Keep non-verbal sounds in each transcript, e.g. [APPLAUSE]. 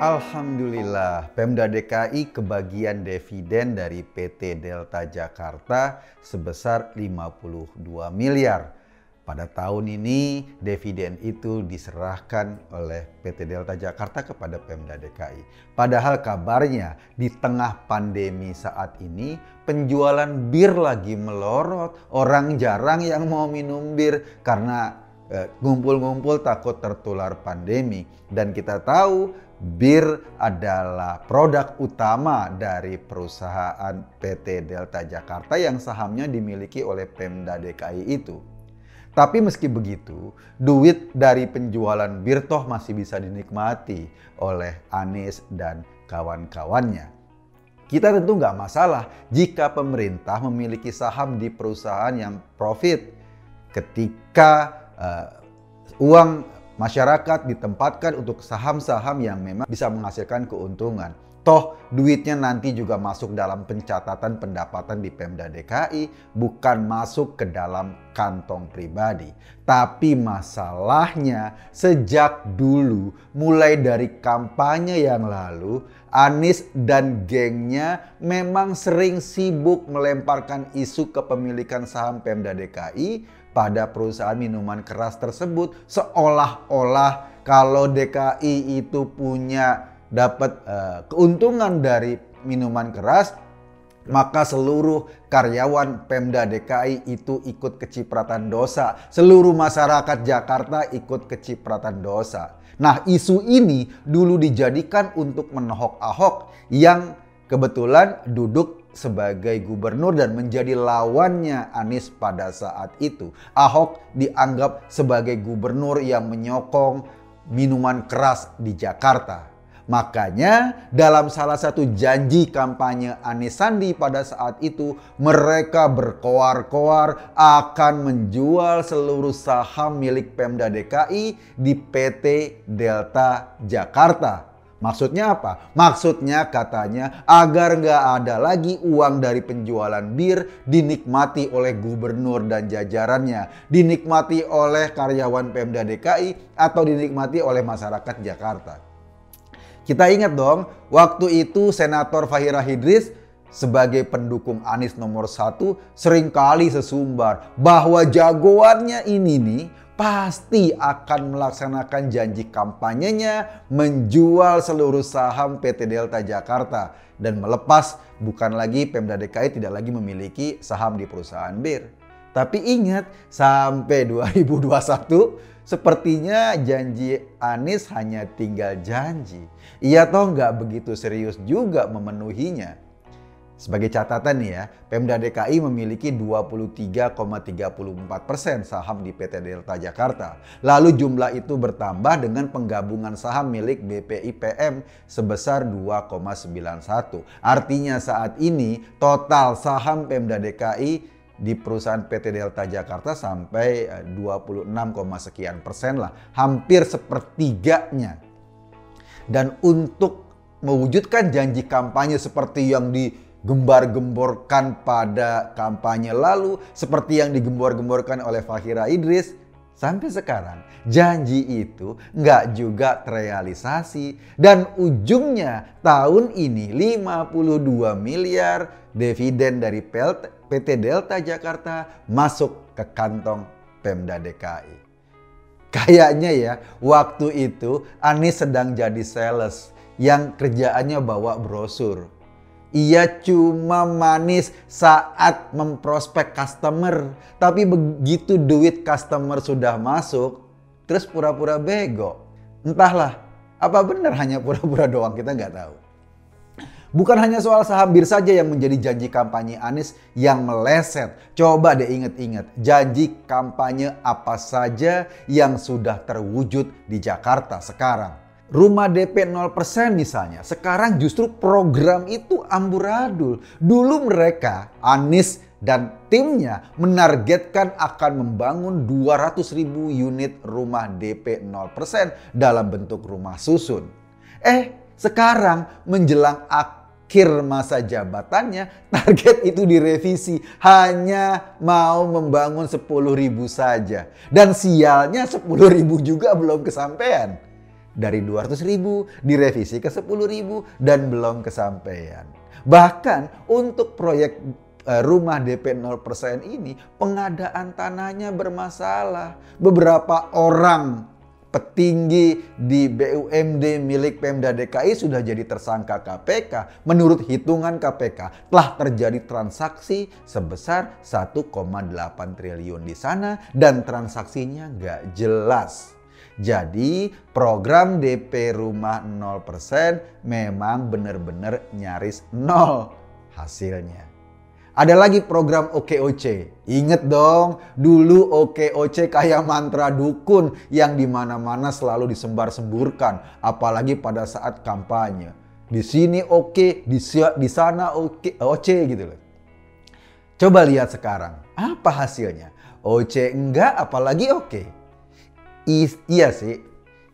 Alhamdulillah, Pemda DKI kebagian dividen dari PT Delta Jakarta sebesar 52 miliar. Pada tahun ini, dividen itu diserahkan oleh PT Delta Jakarta kepada Pemda DKI. Padahal kabarnya di tengah pandemi saat ini, penjualan bir lagi melorot. Orang jarang yang mau minum bir karena ngumpul-ngumpul takut tertular pandemi. Dan kita tahu Bir adalah produk utama dari perusahaan PT Delta Jakarta yang sahamnya dimiliki oleh Pemda DKI itu. Tapi meski begitu, duit dari penjualan bir toh masih bisa dinikmati oleh Anies dan kawan-kawannya. Kita tentu nggak masalah jika pemerintah memiliki saham di perusahaan yang profit ketika uh, uang masyarakat ditempatkan untuk saham-saham yang memang bisa menghasilkan keuntungan. Toh duitnya nanti juga masuk dalam pencatatan pendapatan di Pemda DKI, bukan masuk ke dalam kantong pribadi. Tapi masalahnya sejak dulu, mulai dari kampanye yang lalu, Anies dan gengnya memang sering sibuk melemparkan isu kepemilikan saham Pemda DKI pada perusahaan minuman keras tersebut seolah-olah kalau DKI itu punya dapat uh, keuntungan dari minuman keras maka seluruh karyawan Pemda DKI itu ikut kecipratan dosa. Seluruh masyarakat Jakarta ikut kecipratan dosa. Nah, isu ini dulu dijadikan untuk menohok Ahok yang kebetulan duduk sebagai gubernur dan menjadi lawannya Anies pada saat itu. Ahok dianggap sebagai gubernur yang menyokong minuman keras di Jakarta. Makanya dalam salah satu janji kampanye Anies Sandi pada saat itu mereka berkoar-koar akan menjual seluruh saham milik Pemda DKI di PT Delta Jakarta. Maksudnya apa? Maksudnya katanya agar nggak ada lagi uang dari penjualan bir dinikmati oleh gubernur dan jajarannya, dinikmati oleh karyawan Pemda DKI atau dinikmati oleh masyarakat Jakarta. Kita ingat dong, waktu itu Senator Fahira Hidris sebagai pendukung Anies nomor satu sering kali sesumbar bahwa jagoannya ini nih pasti akan melaksanakan janji kampanyenya menjual seluruh saham PT Delta Jakarta dan melepas bukan lagi Pemda DKI tidak lagi memiliki saham di perusahaan bir. Tapi ingat sampai [LAUGHS] 2021 sepertinya janji Anies hanya tinggal janji. Ia toh nggak begitu serius juga memenuhinya. Sebagai catatan nih ya, Pemda DKI memiliki 23,34% persen saham di PT Delta Jakarta. Lalu jumlah itu bertambah dengan penggabungan saham milik BPIPM sebesar 2,91. Artinya saat ini total saham Pemda DKI di perusahaan PT Delta Jakarta sampai 26, eh, sekian persen lah. Hampir sepertiganya. Dan untuk mewujudkan janji kampanye seperti yang di gembar-gemborkan pada kampanye lalu seperti yang digembor-gemborkan oleh Fahira Idris sampai sekarang. Janji itu nggak juga terrealisasi. Dan ujungnya tahun ini 52 miliar dividen dari PT Delta Jakarta masuk ke kantong Pemda DKI. Kayaknya ya waktu itu Anies sedang jadi sales yang kerjaannya bawa brosur ia cuma manis saat memprospek customer. Tapi begitu duit customer sudah masuk, terus pura-pura bego. Entahlah, apa benar hanya pura-pura doang kita nggak tahu. Bukan hanya soal saham bir saja yang menjadi janji kampanye Anies yang meleset. Coba deh inget-inget, janji kampanye apa saja yang sudah terwujud di Jakarta sekarang rumah DP 0% misalnya, sekarang justru program itu amburadul. Dulu mereka, Anies dan timnya menargetkan akan membangun 200 ribu unit rumah DP 0% dalam bentuk rumah susun. Eh, sekarang menjelang akhir masa jabatannya, [LAUGHS] target itu direvisi hanya mau membangun 10 ribu saja. Dan sialnya 10 ribu juga belum kesampaian. Dari 200 ribu direvisi ke 10 ribu dan belum kesampaian. Bahkan untuk proyek eh, rumah DP 0% ini pengadaan tanahnya bermasalah. Beberapa orang petinggi di BUMD milik Pemda DKI sudah jadi tersangka KPK. Menurut hitungan KPK, telah terjadi transaksi sebesar 1,8 triliun di sana dan transaksinya nggak jelas. Jadi program DP rumah 0% memang benar-benar nyaris nol hasilnya. Ada lagi program OKOC. Ingat dong, dulu OKOC kayak mantra dukun yang di mana-mana selalu disembar-semburkan. Apalagi pada saat kampanye. Di sini oke, di, di sana oke, OC gitu loh. Coba lihat sekarang, apa hasilnya? OC enggak, apalagi oke. Iya sih,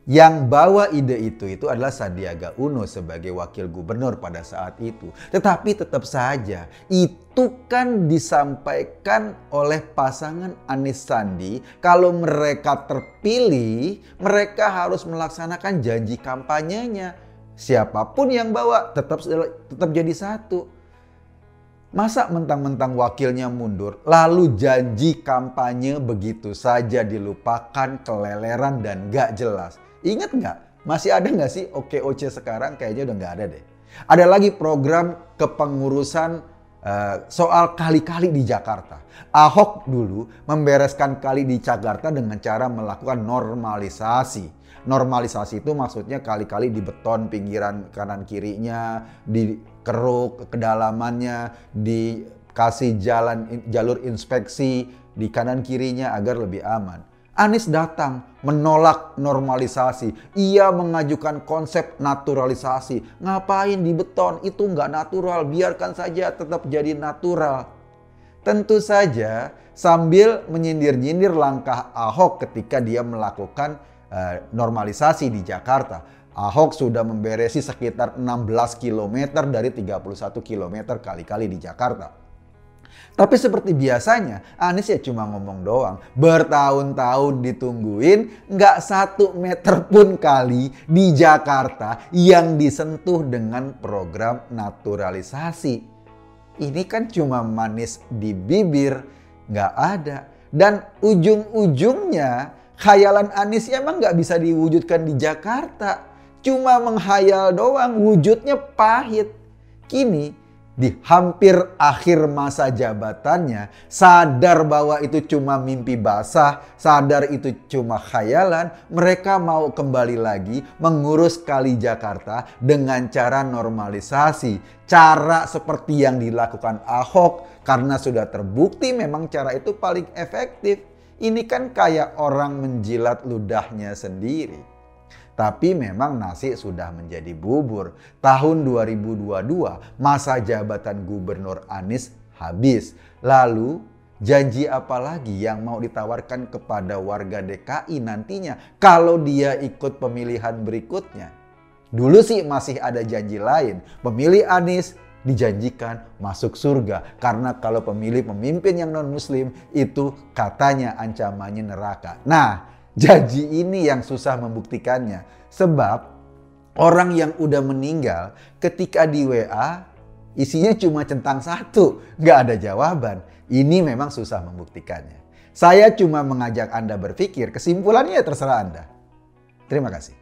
yang bawa ide itu itu adalah Sandiaga Uno sebagai wakil gubernur pada saat itu. Tetapi tetap saja itu kan disampaikan oleh pasangan Anies Sandi kalau mereka terpilih mereka harus melaksanakan janji kampanyenya. Siapa pun yang bawa tetap tetap jadi satu. Masa mentang-mentang wakilnya mundur, lalu janji kampanye begitu saja dilupakan, keleleran dan gak jelas. Ingat nggak? Masih ada nggak sih OKOC sekarang? Kayaknya udah nggak ada deh. Ada lagi program kepengurusan uh, soal kali-kali di Jakarta. Ahok dulu membereskan kali di Jakarta dengan cara melakukan normalisasi. Normalisasi itu maksudnya kali-kali di beton pinggiran kanan kirinya, dikeruk kedalamannya, dikasih jalan jalur inspeksi di kanan kirinya agar lebih aman. Anies datang menolak normalisasi. Ia mengajukan konsep naturalisasi. Ngapain di beton? Itu nggak natural. Biarkan saja tetap jadi natural. Tentu saja sambil menyindir-nyindir langkah Ahok ketika dia melakukan uh, normalisasi di Jakarta. Ahok sudah memberesi sekitar 16 km dari 31 km kali-kali di Jakarta. Tapi seperti biasanya, Anies ya cuma ngomong doang. Bertahun-tahun ditungguin, nggak satu meter pun kali di Jakarta yang disentuh dengan program naturalisasi. Ini kan cuma manis di bibir, nggak ada. Dan ujung-ujungnya, khayalan Anies emang nggak bisa diwujudkan di Jakarta. Cuma menghayal doang, wujudnya pahit. Kini di hampir akhir masa jabatannya sadar bahwa itu cuma mimpi basah, sadar itu cuma khayalan, mereka mau kembali lagi mengurus kali Jakarta dengan cara normalisasi. Cara seperti yang dilakukan Ahok karena sudah terbukti memang cara itu paling efektif. Ini kan kayak orang menjilat ludahnya sendiri. Tapi memang nasi sudah menjadi bubur. Tahun 2022 masa jabatan Gubernur Anies habis. Lalu janji apa lagi yang mau ditawarkan kepada warga DKI nantinya kalau dia ikut pemilihan berikutnya? Dulu sih masih ada janji lain. Pemilih Anies dijanjikan masuk surga karena kalau pemilih pemimpin yang non muslim itu katanya ancamannya neraka. Nah, Janji ini yang susah membuktikannya. Sebab orang yang udah meninggal ketika di WA isinya cuma centang satu. Nggak ada jawaban. Ini memang susah membuktikannya. Saya cuma mengajak Anda berpikir, kesimpulannya terserah Anda. Terima kasih.